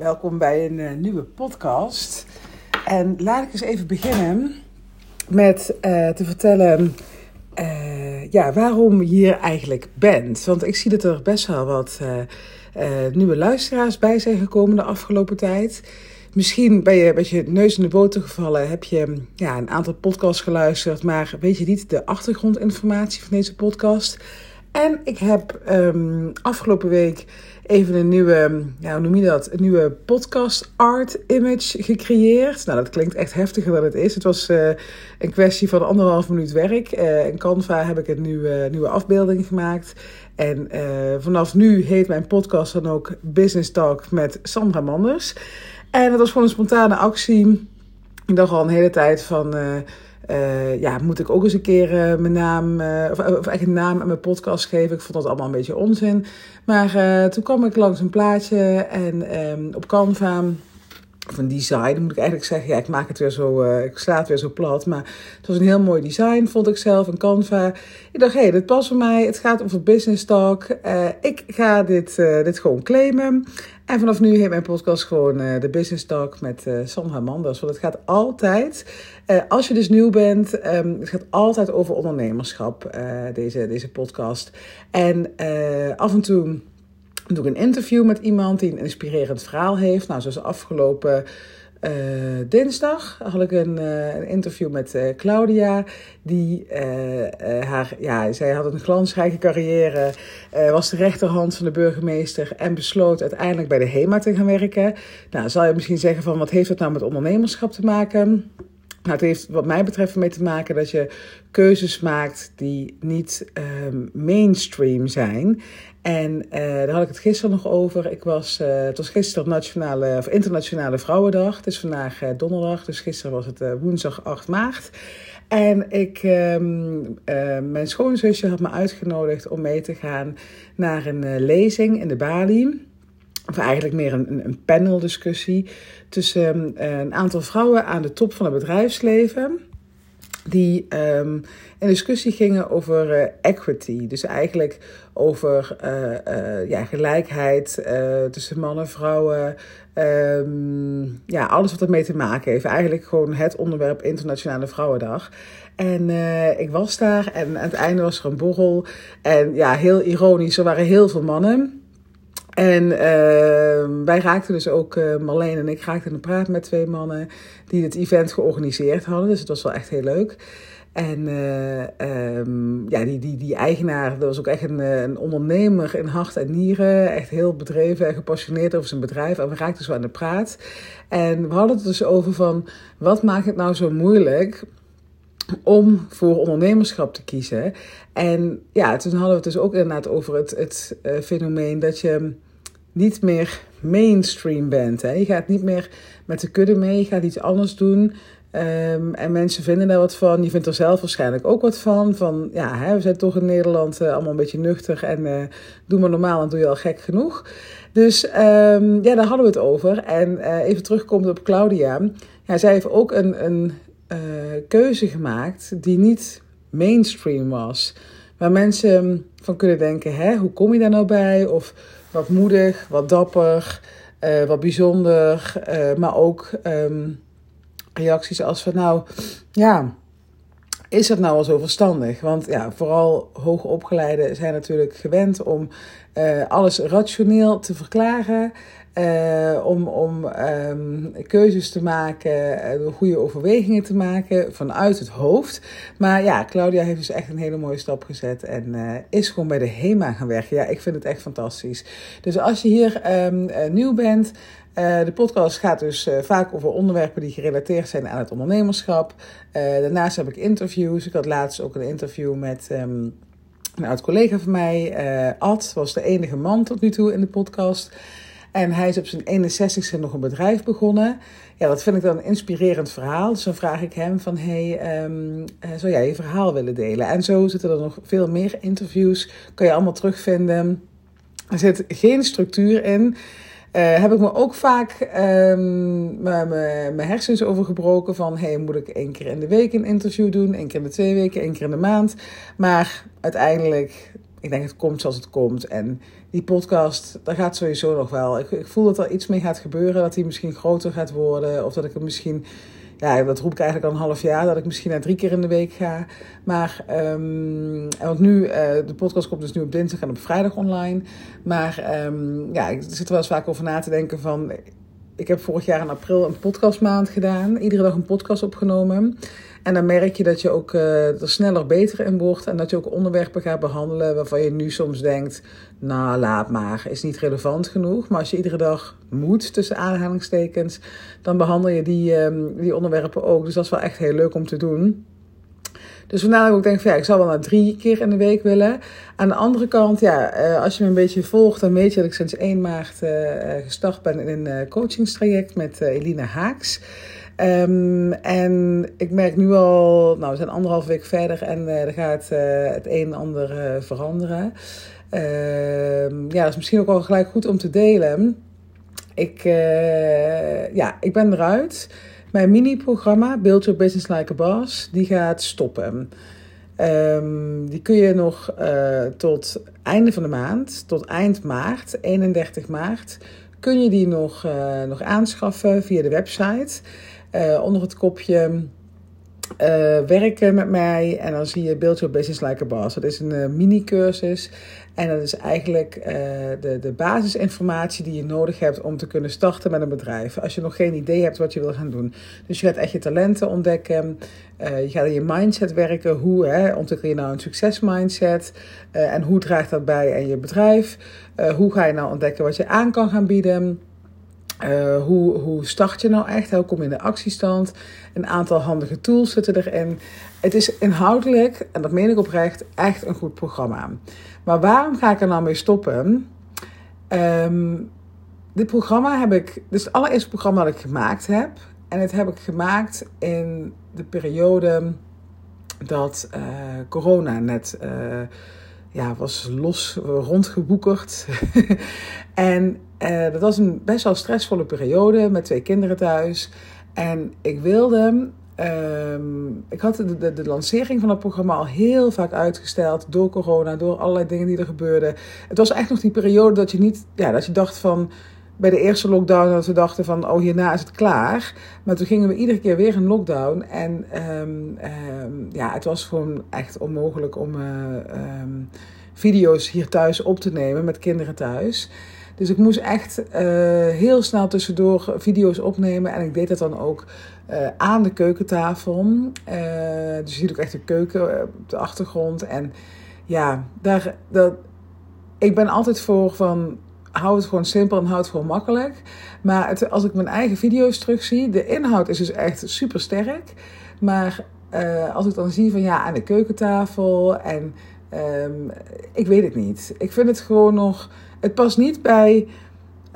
welkom bij een uh, nieuwe podcast. En laat ik eens even beginnen met uh, te vertellen uh, ja, waarom je hier eigenlijk bent. Want ik zie dat er best wel wat nieuwe luisteraars bij zijn gekomen de afgelopen tijd. Misschien ben je met je neus in de boter gevallen, heb je ja, een aantal podcasts geluisterd, maar weet je niet de achtergrondinformatie van deze podcast. En ik heb um, afgelopen week even een nieuwe, ja, hoe noem je dat? Een nieuwe podcast art image gecreëerd. Nou, dat klinkt echt heftiger dan het is. Het was uh, een kwestie van anderhalf minuut werk. Uh, in Canva heb ik een nieuwe, nieuwe afbeelding gemaakt. En uh, vanaf nu heet mijn podcast dan ook Business Talk met Sandra Manders. En dat was gewoon een spontane actie. Ik dacht al een hele tijd van uh, ja, moet ik ook eens een keer uh, mijn naam, uh, of, eigenlijk een naam aan mijn podcast geven. Ik vond dat allemaal een beetje onzin. Maar toen kwam ik langs een plaatje en um, op Canva of een design, moet ik eigenlijk zeggen. Ja, ik maak het weer zo, ik sla het weer zo plat. Maar het was een heel mooi design, vond ik zelf, een Canva. Ik dacht, hé, hey, dit past voor mij. Het gaat over business talk. Ik ga dit, dit gewoon claimen. En vanaf nu heet mijn podcast gewoon de Business Talk met Sandra Manders. Want het gaat altijd, als je dus nieuw bent, um, het gaat altijd over ondernemerschap, deze, deze podcast. En af en toe doe ik een interview met iemand die een inspirerend verhaal heeft. Nou, zoals afgelopen uh, dinsdag had ik een, uh, een interview met uh, Claudia. Die haar, ja, zij had een glansrijke carrière, was de rechterhand van de burgemeester en besloot uiteindelijk bij de HEMA te gaan werken. Nou, zal je misschien zeggen van wat heeft dat nou met ondernemerschap te maken? Nou, het heeft wat mij betreft ermee te maken dat je keuzes maakt die niet um, mainstream zijn. En uh, daar had ik het gisteren nog over. Ik was, uh, het was gisteren nationale, of internationale Vrouwendag. Het is vandaag uh, donderdag, dus gisteren was het woensdag 8 maart. En ik, um, mijn schoonzusje had me uitgenodigd om mee te gaan naar een lezing in de Bali. Of eigenlijk meer een, een paneldiscussie tussen een aantal vrouwen aan de top van het bedrijfsleven die um, in discussie gingen over uh, equity. Dus eigenlijk over uh, uh, ja, gelijkheid tussen mannen en vrouwen. Um, ja, alles wat ermee te maken heeft. Eigenlijk gewoon het onderwerp Internationale Vrouwendag. En ik was daar en aan het einde was er een borrel. En ja, heel ironisch, er waren heel veel mannen. En uh, wij raakten dus ook, uh, Marleen en ik raakten de praat met twee mannen die het event georganiseerd hadden. Dus het was wel echt heel leuk. En uh, um, ja, die, die, die eigenaar, dat was ook echt een, een ondernemer in hart en nieren. Echt heel bedreven en gepassioneerd over zijn bedrijf. En we raakten zo aan de praat. En we hadden het dus over van, wat maakt het nou zo moeilijk om voor ondernemerschap te kiezen. En ja, toen hadden we het dus ook inderdaad over het, het fenomeen dat je niet meer mainstream bent. Hè? Je gaat niet meer met de kudde mee, je gaat iets anders doen. Um, en mensen vinden daar wat van. Je vindt er zelf waarschijnlijk ook wat van. Van ja, hè, we zijn toch in Nederland uh, allemaal een beetje nuchter. En uh, doe maar normaal, dan doe je al gek genoeg. Dus um, ja, daar hadden we het over. En uh, even terugkomend op Claudia. Ja, zij heeft ook een, een keuze gemaakt die niet mainstream was. Waar mensen van kunnen denken: hè, hoe kom je daar nou bij? Of wat moedig, wat dapper, uh, wat bijzonder. Uh, maar ook um, reacties als van nou, ja, is dat nou wel zo verstandig? Want ja, vooral hoogopgeleiden zijn natuurlijk gewend om uh, alles rationeel te verklaren. Uh, om om um, keuzes te maken, uh, goede overwegingen te maken vanuit het hoofd. Maar ja, Claudia heeft dus echt een hele mooie stap gezet en is gewoon bij de HEMA gaan werken. Ja, ik vind het echt fantastisch. Dus als je hier um, nieuw bent, de podcast gaat dus vaak over onderwerpen die gerelateerd zijn aan het ondernemerschap. daarnaast heb ik interviews. Ik had laatst ook een interview met. Um, een oud collega van mij, Ad, was de enige man tot nu toe in de podcast. En hij is op zijn 61ste nog een bedrijf begonnen. Ja, dat vind ik dan een inspirerend verhaal. Dus dan vraag ik hem van, hey, um, zou jij je verhaal willen delen? En zo zitten er nog veel meer interviews. Kan je allemaal terugvinden. Er zit geen structuur in. Uh, heb ik me ook vaak um, mijn hersens over gebroken van... hey, moet ik één keer in de week een interview doen? één keer in de twee weken, één keer in de maand? Maar uiteindelijk, ik denk het komt zoals het komt. En die podcast, daar gaat sowieso nog wel. Ik, ik voel dat er iets mee gaat gebeuren. Dat die misschien groter gaat worden. Of dat ik het misschien ja, dat roep ik eigenlijk al een half jaar, dat ik misschien naar drie keer in de week ga. Maar, um, want nu, uh, de podcast komt dus nu op dinsdag en op vrijdag online. Maar um, ja, ik zit er wel eens vaak over na te denken van... Ik heb vorig jaar in april een podcastmaand gedaan. Iedere dag een podcast opgenomen. En dan merk je dat je ook uh, er sneller beter in wordt. En dat je ook onderwerpen gaat behandelen waarvan je nu soms denkt... Nou, laat maar, is niet relevant genoeg. Maar als je iedere dag moet, tussen aanhalingstekens... dan behandel je die, um, die onderwerpen ook. Dus dat is wel echt heel leuk om te doen. Dus vandaar dat ik ook denk van ja, ik zou wel naar drie keer in de week willen. Aan de andere kant, ja, uh, als je me een beetje volgt, dan weet je dat ik sinds 1 maart uh, gestart ben in een coachingstraject met Elina Haaks. Um, en ik merk nu al, nou, we zijn anderhalf week verder en er gaat het een en ander veranderen. Ehm, ja, dat is misschien ook wel gelijk goed om te delen. Ik, ja, ik ben eruit. Mijn mini-programma, Build Your Business Like a Boss, die gaat stoppen. Um, die kun je nog tot einde van de maand, tot eind maart, 31 maart, kun je die nog, nog aanschaffen via de website. Uh, onder het kopje uh, werken met mij. En dan zie je Build Your Business Like a Boss. Dat is een uh, mini-cursus. En dat is eigenlijk de, de basisinformatie die je nodig hebt om te kunnen starten met een bedrijf. Als je nog geen idee hebt wat je wil gaan doen. Dus je gaat echt je talenten ontdekken. je gaat in je mindset werken. Hoe hè, ontwikkel je nou een succesmindset? en hoe draagt dat bij aan je bedrijf? hoe ga je nou ontdekken wat je aan kan gaan bieden? Uh, hoe, hoe start je nou echt? Hoe kom je in de actiestand? Een aantal handige tools zitten erin. Het is inhoudelijk, en dat meen ik oprecht, echt een goed programma. Maar waarom ga ik er nou mee stoppen? Um, dit programma heb ik, dit is het allereerste programma dat ik gemaakt heb. En het heb ik gemaakt in de periode dat uh, corona net uh, ja, was los rondgeboekerd. en uh, dat was een best wel stressvolle periode met twee kinderen thuis. En ik wilde. Uh, ik had de, de, de, lancering van het programma al heel vaak uitgesteld door corona, door allerlei dingen die er gebeurden. Het was echt nog die periode dat je niet, ja, dat je dacht van bij de eerste lockdown dat we dachten van oh hierna is het klaar. Maar toen gingen we iedere keer weer in lockdown en um, um, ja, het was gewoon echt onmogelijk om uh, um, video's hier thuis op te nemen met kinderen thuis. Dus ik moest echt uh, heel snel tussendoor video's opnemen. En ik deed dat dan ook uh, aan de keukentafel. Dus je ziet ook echt de keuken op de achtergrond. En ja, daar, dat, ik ben altijd voor van hou het gewoon simpel en hou het gewoon makkelijk. Maar het, als ik mijn eigen video's terugzie, de inhoud is dus echt super sterk. Maar uh, als ik dan zie van ja, aan de keukentafel en um, ik weet het niet. Ik vind het gewoon nog het past niet bij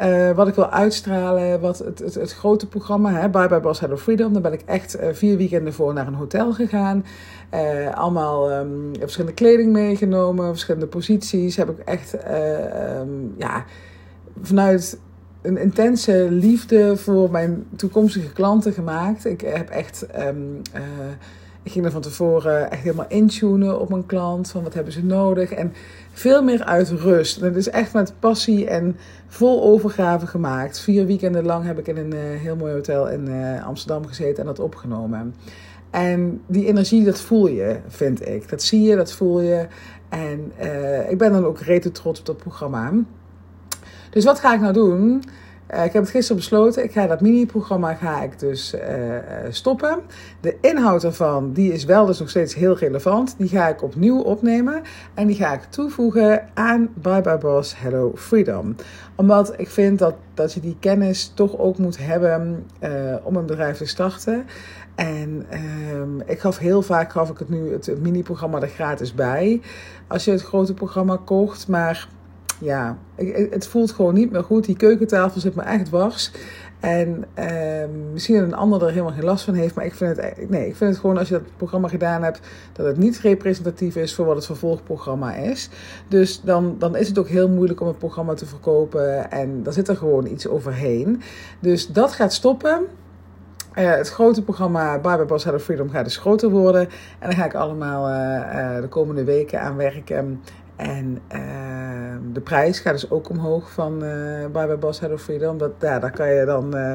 uh, wat ik wil uitstralen, wat het, het, grote programma, hè, Bye Bye Boss Hello Freedom. Daar ben ik echt uh, vier weekenden voor naar een hotel gegaan. Uh, allemaal um, verschillende kleding meegenomen, verschillende posities. Heb ik echt um, ja, vanuit een intense liefde voor mijn toekomstige klanten gemaakt. Ik heb echt... Um, ik ging er van tevoren echt helemaal intunen op mijn klant. Van wat hebben ze nodig. En veel meer uit rust. En het is echt met passie en vol overgave gemaakt. Vier weekenden lang heb ik in een heel mooi hotel in Amsterdam gezeten en dat opgenomen. En die energie, dat voel je, vind ik. Dat zie je, dat voel je. En uh, ik ben dan ook rete trots op dat programma. Dus wat ga ik nou doen? Uh, ik heb het gisteren besloten. Ik ga dat mini-programma ga ik dus uh, stoppen. De inhoud ervan, die is wel dus nog steeds heel relevant. Die ga ik opnieuw opnemen. En die ga ik toevoegen aan Bye Bye Boss Hello Freedom. Omdat ik vind dat, dat je die kennis toch ook moet hebben om een bedrijf te starten. En um, ik gaf heel vaak gaf ik het nu het mini-programma er gratis bij. Als je het grote programma kocht. Maar ja, het voelt gewoon niet meer goed. Die keukentafel zit me echt dwars. En uh, misschien een ander er helemaal geen last van heeft. Maar ik vind, het, nee, ik vind het gewoon als je dat programma gedaan hebt. dat het niet representatief is voor wat het vervolgprogramma is. Dus dan, dan is het ook heel moeilijk om het programma te verkopen. En dan zit er gewoon iets overheen. Dus dat gaat stoppen. Uh, het grote programma Bye Boss Hello Freedom gaat dus groter worden. En daar ga ik allemaal uh, uh, de komende weken aan werken. En de prijs gaat dus ook omhoog van uh, Bye Bye Boss Head of Freedom. Dat, ja, daar kan je dan uh,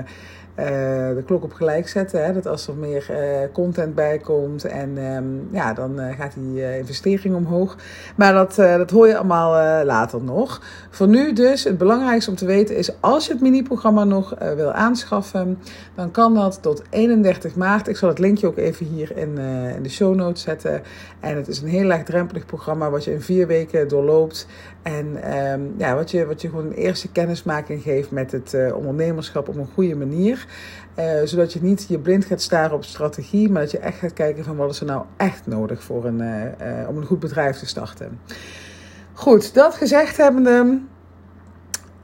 de klok op gelijk zetten. Hè? Dat als er meer content bij komt en um, ja, dan gaat die investering omhoog. Maar dat, dat hoor je allemaal later nog. Voor nu dus, het belangrijkste om te weten is, als je het mini-programma nog wil aanschaffen, dan kan dat tot 31 maart. Ik zal het linkje ook even hier in, in de show notes zetten. En het is een heel laagdrempelig programma wat je in vier weken doorloopt. En um, ja, wat, je, wat je gewoon een eerste kennismaking geeft met het ondernemerschap op een goede manier. Uh, zodat je niet je blind gaat staren op strategie, maar dat je echt gaat kijken van wat is er nou echt nodig voor een, uh, om een goed bedrijf te starten. Goed, dat gezegd hebbende,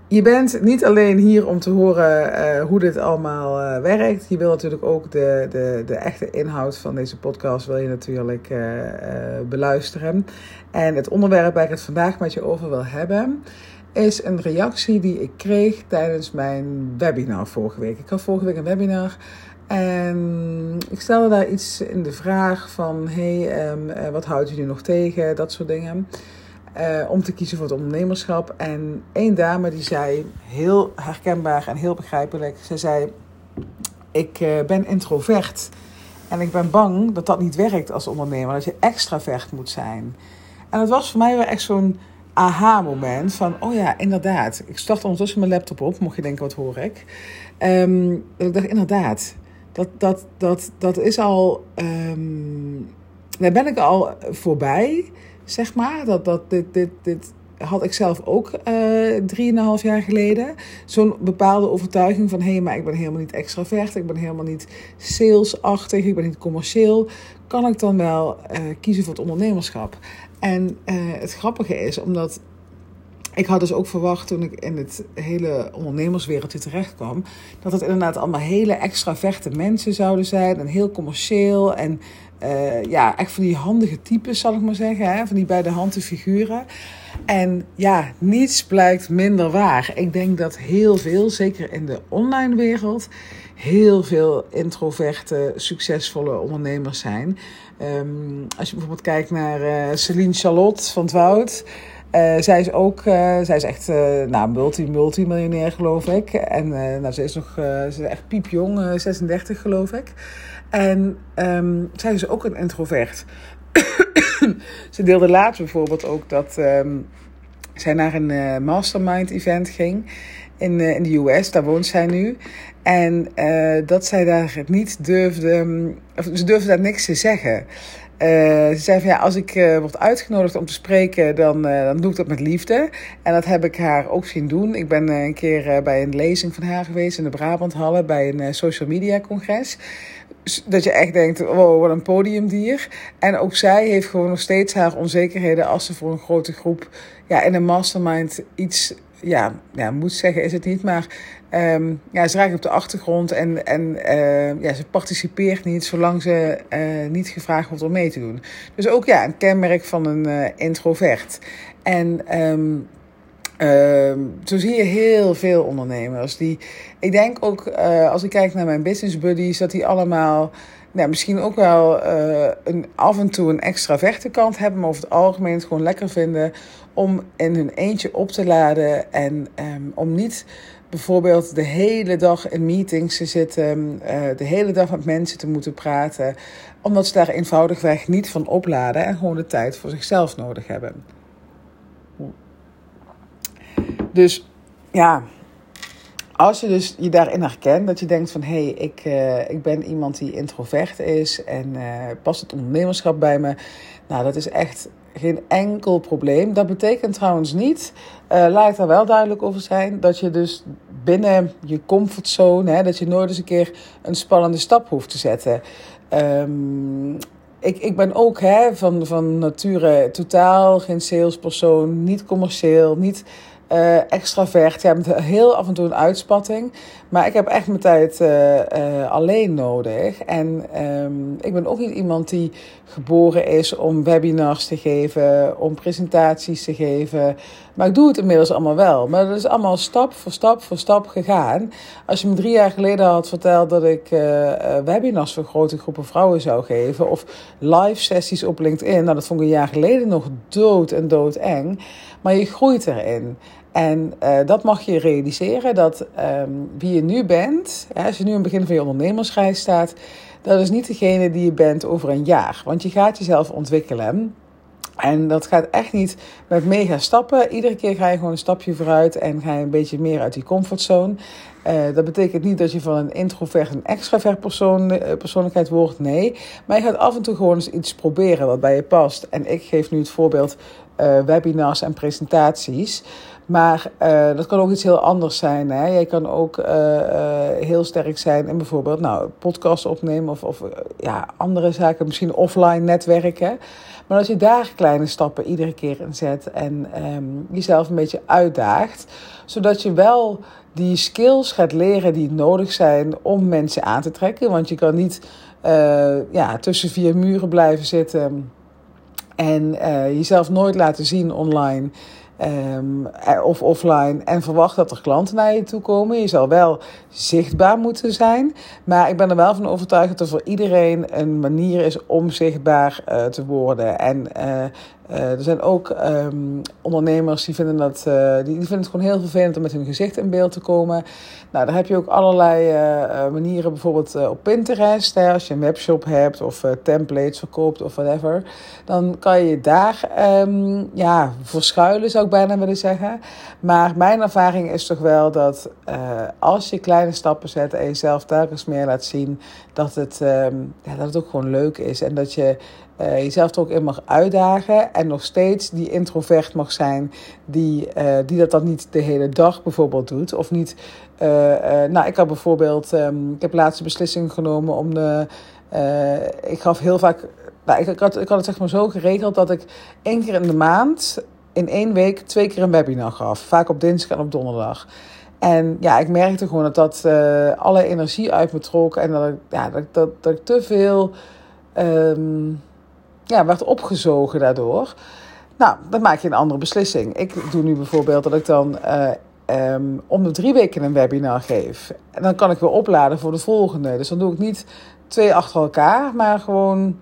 je bent niet alleen hier om te horen hoe dit allemaal werkt. Je wil natuurlijk ook de, de, de echte inhoud van deze podcast wil je natuurlijk beluisteren. En het onderwerp waar ik het vandaag met je over wil hebben is een reactie die ik kreeg tijdens mijn webinar vorige week. Ik had vorige week een webinar en ik stelde daar iets in de vraag van: hey, um, wat houdt nu nog tegen? Dat soort dingen. Uh, om te kiezen voor het ondernemerschap. En één dame die zei, heel herkenbaar en heel begrijpelijk, ze zei: Ik uh, ben introvert en ik ben bang dat dat niet werkt als ondernemer, dat je extravert moet zijn. En dat was voor mij wel echt zo'n aha-moment van, oh ja, inderdaad. Ik start ondertussen mijn laptop op, mocht je denken, wat hoor ik? Um, ik dacht, inderdaad, dat, dat, dat, dat is al, um, daar ben ik al voorbij, zeg maar. Dat, dat, dit, dit, dit had ik zelf ook uh, drieënhalf jaar geleden. Zo'n bepaalde overtuiging van, hé, hey, maar ik ben helemaal niet extravert, ik ben helemaal niet salesachtig, ik ben niet commercieel. Kan ik dan wel uh, kiezen voor het ondernemerschap? En uh, het grappige is, omdat ik had dus ook verwacht toen ik in het hele ondernemerswereldje terecht kwam, dat het inderdaad allemaal hele extraverte mensen zouden zijn en heel commercieel en uh, ja, echt van die handige types, zal ik maar zeggen, hè? van die bij de hand figuren. En ja, niets blijkt minder waar. Ik denk dat heel veel, zeker in de online wereld, heel veel introverte, succesvolle ondernemers zijn. Um, als je bijvoorbeeld kijkt naar uh, Celine Charlotte van het Woud. Uh, zij is ook, uh, zij is echt uh, nou, multi, multimiljonair geloof ik. En nou, ze is nog ze is echt piepjong, 36 geloof ik. En um, zij is ook een introvert. ze deelde laatst bijvoorbeeld ook dat um, zij naar een mastermind event ging in, in de US. Daar woont zij nu. En dat zij daar niet durfde, of ze durfde daar niks te zeggen. Uh, ze zei van ja, als ik uh, word uitgenodigd om te spreken, dan, dan doe ik dat met liefde. En dat heb ik haar ook zien doen. Ik ben een keer bij een lezing van haar geweest in de Brabanthallen bij een social media congres. Dat je echt denkt, wow, wat een podiumdier. En ook zij heeft gewoon nog steeds haar onzekerheden als ze voor een grote groep ja, in een mastermind iets ja, ja, moet zeggen is het niet, maar um, ja, ze raakt op de achtergrond en, en uh, ja, ze participeert niet zolang ze uh, niet gevraagd wordt om mee te doen. Dus ook ja, een kenmerk van een uh, introvert. En um, uh, zo zie je heel veel ondernemers die, ik denk ook als ik kijk naar mijn business buddies, dat die allemaal nou, misschien ook wel een, af en toe een extraverte kant hebben, maar over het algemeen het gewoon lekker vinden om in hun eentje op te laden en om niet bijvoorbeeld de hele dag in meetings te zitten, uh, de hele dag met mensen te moeten praten, omdat ze daar eenvoudigweg niet van opladen en gewoon de tijd voor zichzelf nodig hebben. Dus ja, als je dus je daarin herkent, dat je denkt van hé, hey, ik, uh, ik ben iemand die introvert is en uh, past het ondernemerschap bij me. Nou, dat is echt geen enkel probleem. Dat betekent trouwens niet, uh, laat ik daar wel duidelijk over zijn, dat je dus binnen je comfortzone, hè, dat je nooit eens een keer een spannende stap hoeft te zetten. Um, ik, ik ben ook hè, van, van nature totaal geen salespersoon, niet commercieel, niet uh, extravert. Ja, met heel af en toe een uitspatting. Maar ik heb echt mijn tijd uh, alleen nodig. En um, ik ben ook niet iemand die geboren is om webinars te geven, om presentaties te geven. Maar ik doe het inmiddels allemaal wel. Maar dat is allemaal stap voor stap voor stap gegaan. Als je me drie jaar geleden had verteld dat ik webinars voor grote groepen vrouwen zou geven, of live sessies op LinkedIn, nou dat vond ik een jaar geleden nog dood en doodeng. Maar je groeit erin. En uh, dat mag je realiseren, dat um, wie je nu bent, hè, als je nu in het begin van je ondernemersreis staat, dat is niet degene die je bent over een jaar. Want je gaat jezelf ontwikkelen. En dat gaat echt niet met mega stappen. Iedere keer ga je gewoon een stapje vooruit en ga je een beetje meer uit die comfortzone. Uh, dat betekent niet dat je van een introvert een extravert persoon, persoonlijkheid wordt. Nee. Maar je gaat af en toe gewoon eens iets proberen wat bij je past. En ik geef nu het voorbeeld uh, webinars en presentaties. Maar dat kan ook iets heel anders zijn. Hè? Jij kan ook heel sterk zijn in bijvoorbeeld nou, podcasts opnemen of, of ja, andere zaken, misschien offline netwerken. Maar als je daar kleine stappen iedere keer in zet en um, jezelf een beetje uitdaagt, zodat je wel die skills gaat leren die nodig zijn om mensen aan te trekken. Want je kan niet ja, tussen vier muren blijven zitten en jezelf nooit laten zien online. Um, of offline en verwacht dat er klanten naar je toe komen. Je zal wel zichtbaar moeten zijn. Maar ik ben er wel van overtuigd dat er voor iedereen een manier is om zichtbaar uh, te worden. En uh, uh, er zijn ook um, ondernemers die vinden, dat, die, die, vinden het gewoon heel vervelend om met hun gezicht in beeld te komen. Nou, daar heb je ook allerlei manieren, bijvoorbeeld op Pinterest. Hè, als je een webshop hebt of templates verkoopt of whatever. Dan kan je daar um, ja, verschuilen, zou ik bijna willen zeggen. Maar mijn ervaring is toch wel dat als je kleine stappen zet en jezelf telkens meer laat zien, dat het, ja, dat het ook gewoon leuk is. En dat je uh, jezelf er ook in mag uitdagen. En nog steeds die introvert mag zijn. Die, uh, die dat dan niet de hele dag bijvoorbeeld doet. Of niet. Uh, nou, ik had bijvoorbeeld. Um, ik heb laatste beslissing genomen om de. ik gaf heel vaak. Nou, ik, had, ik had het zeg maar zo geregeld dat ik één keer in de maand. In één week twee keer een webinar gaf. Vaak op dinsdag en op donderdag. En ja, ik merkte gewoon dat dat alle energie uit me trok. En dat ik, ja, dat, dat, dat ik te veel. Um, ja, werd opgezogen daardoor. Nou, dan maak je een andere beslissing. Ik doe nu bijvoorbeeld dat ik dan uh, um, om de drie weken een webinar geef. En dan kan ik weer opladen voor de volgende. Dus dan doe ik niet twee achter elkaar, maar gewoon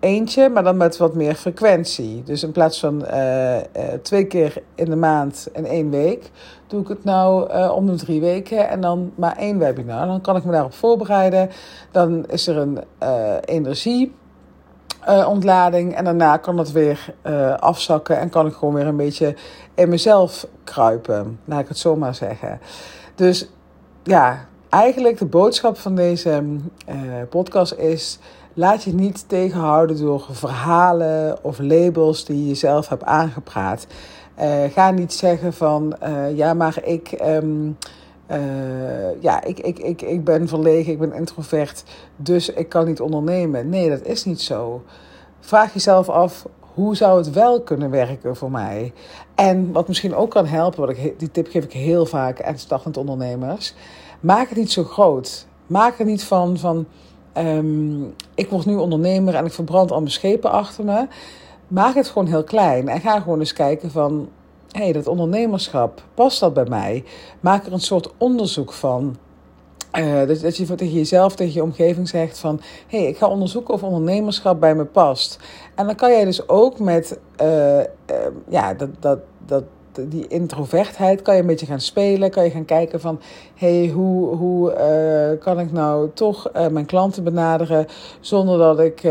eentje, maar dan met wat meer frequentie. Dus in plaats van uh, uh, twee keer in de maand en één week, doe ik het nou om de drie weken en dan maar één webinar. Dan kan ik me daarop voorbereiden. Dan is er een energie uh, ontlading. En daarna kan het weer uh, afzakken en kan ik gewoon weer een beetje in mezelf kruipen. Laat ik het zo maar zeggen. Dus ja, eigenlijk de boodschap van deze uh, podcast is. Laat je niet tegenhouden door verhalen of labels die je zelf hebt aangepraat. ga niet zeggen van ja, maar ik. Um, uh, ja, ik, ik, ik, ik ben verlegen, ik ben introvert, dus ik kan niet ondernemen. Nee, dat is niet zo. Vraag jezelf af, hoe zou het wel kunnen werken voor mij? En wat misschien ook kan helpen, wat ik, die tip geef ik heel vaak aan startend ondernemers. Maak het niet zo groot. Maak er niet van, van um, ik word nu ondernemer en ik verbrand al mijn schepen achter me. Maak het gewoon heel klein en ga gewoon eens kijken van hey, dat ondernemerschap, past dat bij mij? Maak er een soort onderzoek van. Uh, dat, je tegen jezelf, tegen je omgeving zegt van... hé, hey, ik ga onderzoeken of ondernemerschap bij me past. En dan kan jij dus ook met uh, uh, ja, dat, dat, dat, die introvertheid... kan je een beetje gaan spelen. Kan je gaan kijken van... hé, hey, hoe, hoe kan ik nou toch mijn klanten benaderen... zonder dat ik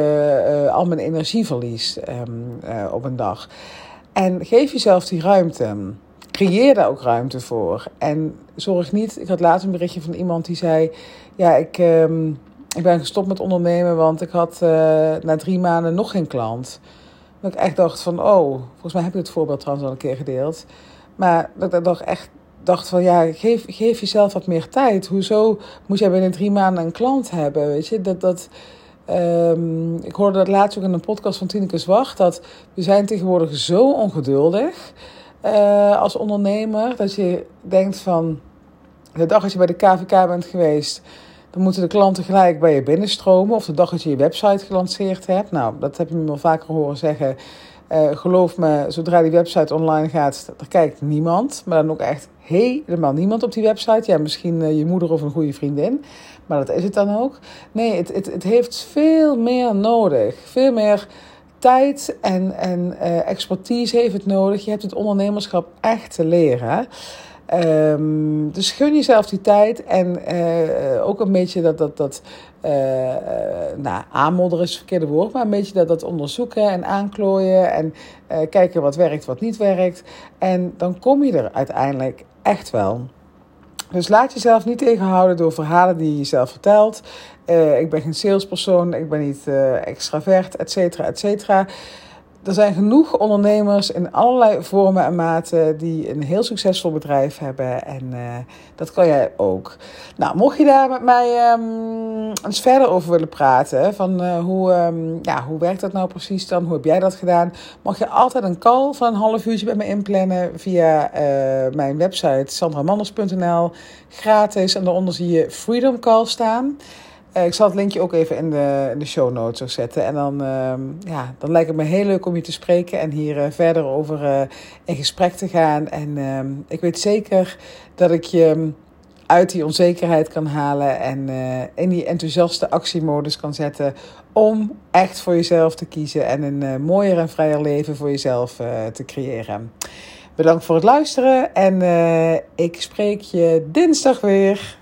al mijn energie verlies um, op een dag. En geef jezelf die ruimte. Creëer daar ook ruimte voor. En zorg niet. Ik had laatst een berichtje van iemand die zei: Ja, ik, um, ik ben gestopt met ondernemen, want ik had uh, na drie maanden nog geen klant. Dat ik echt dacht: van, Oh, volgens mij heb ik het voorbeeld trouwens al een keer gedeeld. Maar dat ik toch echt dacht van ja, geef, geef jezelf wat meer tijd. Hoezo moet jij binnen drie maanden een klant hebben? Weet je, dat, dat, Um, ik hoorde dat laatst ook in een podcast van Tineke Zwacht. Dat we zijn tegenwoordig zo ongeduldig. uh, als ondernemer. Dat je denkt van, de dag dat je bij de KVK bent geweest, dan moeten de klanten gelijk bij je binnenstromen. Of de dag dat je je website gelanceerd hebt. Nou, dat heb je me al vaker horen zeggen. Uh, geloof me, zodra die website online gaat, er kijkt niemand. Maar dan ook echt helemaal niemand op die website. Ja, misschien uh, je moeder of een goede vriendin. Maar dat is het dan ook. Nee, het, het, het heeft veel meer nodig. Veel meer tijd en, en uh, expertise heeft het nodig. Je hebt het ondernemerschap echt te leren. Um, dus gun jezelf die tijd en uh, ook een beetje dat, dat, dat uh, nou, aanmodderen is het verkeerde woord, maar een beetje dat, dat onderzoeken en aanklooien en kijken wat werkt, wat niet werkt. En dan kom je er uiteindelijk echt wel. Dus laat jezelf niet tegenhouden door verhalen die je jezelf vertelt. Uh, ik ben geen salespersoon, ik ben niet uh, extravert, et cetera, et cetera. Er zijn genoeg ondernemers in allerlei vormen en maten die een heel succesvol bedrijf hebben. En uh, dat kan jij ook. Nou, mocht je daar met mij um, eens verder over willen praten, van uh, hoe, um, ja, hoe werkt dat nou precies dan? Hoe heb jij dat gedaan? Mag je altijd een call van een half uurtje bij me inplannen via uh, mijn website sandramanders.nl. Gratis en daaronder zie je Freedom Call staan. Uh, ik zal het linkje ook even in de, de show notes zetten. En dan, uh, ja, dan lijkt het me heel leuk om je te spreken en hier uh, verder over uh, in gesprek te gaan. En ehm, ik weet zeker dat ik je uit die onzekerheid kan halen en in die enthousiaste actiemodus kan zetten om echt voor jezelf te kiezen en een mooier en vrijer leven voor jezelf te creëren. Bedankt voor het luisteren en ik spreek je dinsdag weer.